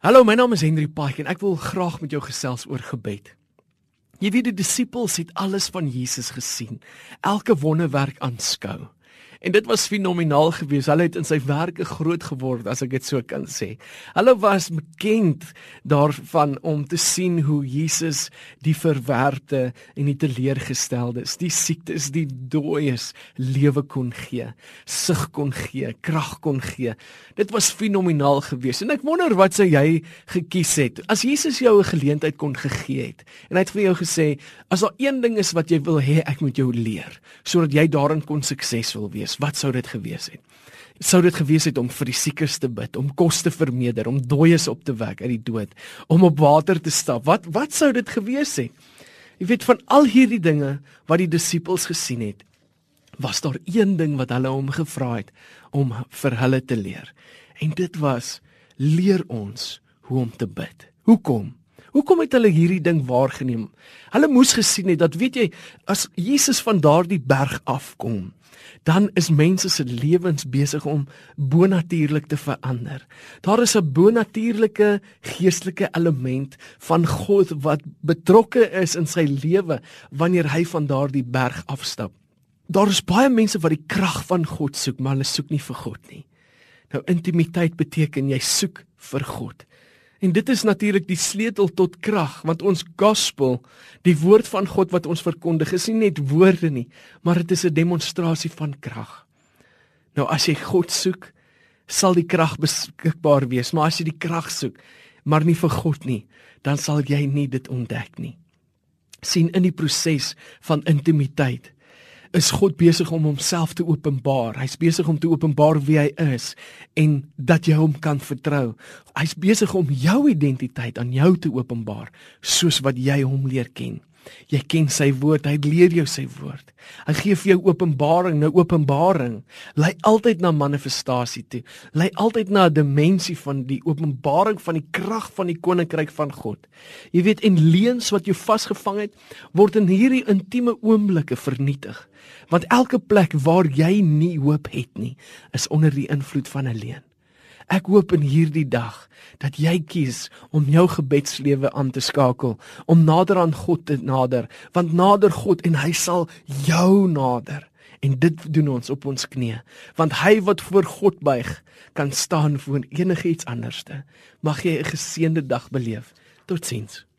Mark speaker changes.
Speaker 1: Hallo, my naam is Henry Pike en ek wil graag met jou gesels oor gebed. Jy weet die disippels het alles van Jesus gesien, elke wonderwerk aanskou. En dit was fenomenaal geweest. Hulle het in sy werke groot geword, as ek dit so kan sê. Hulle was bekend daarvan om te sien hoe Jesus die verwerpte en die teleurgesteldes, die siektes, die dooies lewe kon gee, sig kon gee, krag kon gee. Dit was fenomenaal geweest. En ek wonder wat sou jy gekies het as Jesus jou 'n geleentheid kon gegee het en hy het vir jou gesê, as daar een ding is wat jy wil hê ek moet jou leer sodat jy daarin kon suksesvol wees wees, wat sou dit gewees het? Sou dit gewees het om vir die siekes te bid, om kos te vermeerder, om dooies op te wek uit die dood, om op water te stap? Wat wat sou dit gewees het? Jy weet van al hierdie dinge wat die disippels gesien het, was daar een ding wat hulle hom gevra het om vir hulle te leer. En dit was leer ons hoe om te bid. Hoekom? Hoekom het hulle hierdie ding waargeneem? Hulle moes gesien het dat weet jy as Jesus van daardie berg afkom, dan is mense se lewens besig om bonatuurlik te verander. Daar is 'n bonatuurlike geestelike element van God wat betrokke is in sy lewe wanneer hy van daardie berg afstap. Daar is baie mense wat die krag van God soek, maar hulle soek nie vir God nie. Nou intimiteit beteken jy soek vir God. En dit is natuurlik die sleutel tot krag, want ons gospel, die woord van God wat ons verkondig, is nie net woorde nie, maar dit is 'n demonstrasie van krag. Nou as jy God soek, sal die krag beskikbaar wees, maar as jy die krag soek, maar nie vir God nie, dan sal jy nie dit ontdek nie. sien in die proses van intimiteit is God besig om homself te openbaar. Hy's besig om te openbaar wie hy is en dat jy hom kan vertrou. Hy's besig om jou identiteit aan jou te openbaar soos wat jy hom leer ken. Jy ken sy woord, hy leer jou sy woord. Hy gee vir jou openbaring, nou openbaring lei altyd na manifestasie toe. Lei altyd na 'n dimensie van die openbaring van die krag van die koninkryk van God. Jy weet en leuns wat jou vasgevang het, word in hierdie intieme oomblikke vernietig. Want elke plek waar jy nie hoop het nie, is onder die invloed van 'n leuen. Ek hoop in hierdie dag dat jy kies om jou gebedslewe aan te skakel, om nader aan God te nader, want nader God en hy sal jou nader. En dit doen ons op ons knieë, want hy wat voor God buig, kan staan voor enigiets anderste. Mag jy 'n geseënde dag beleef. Totsiens.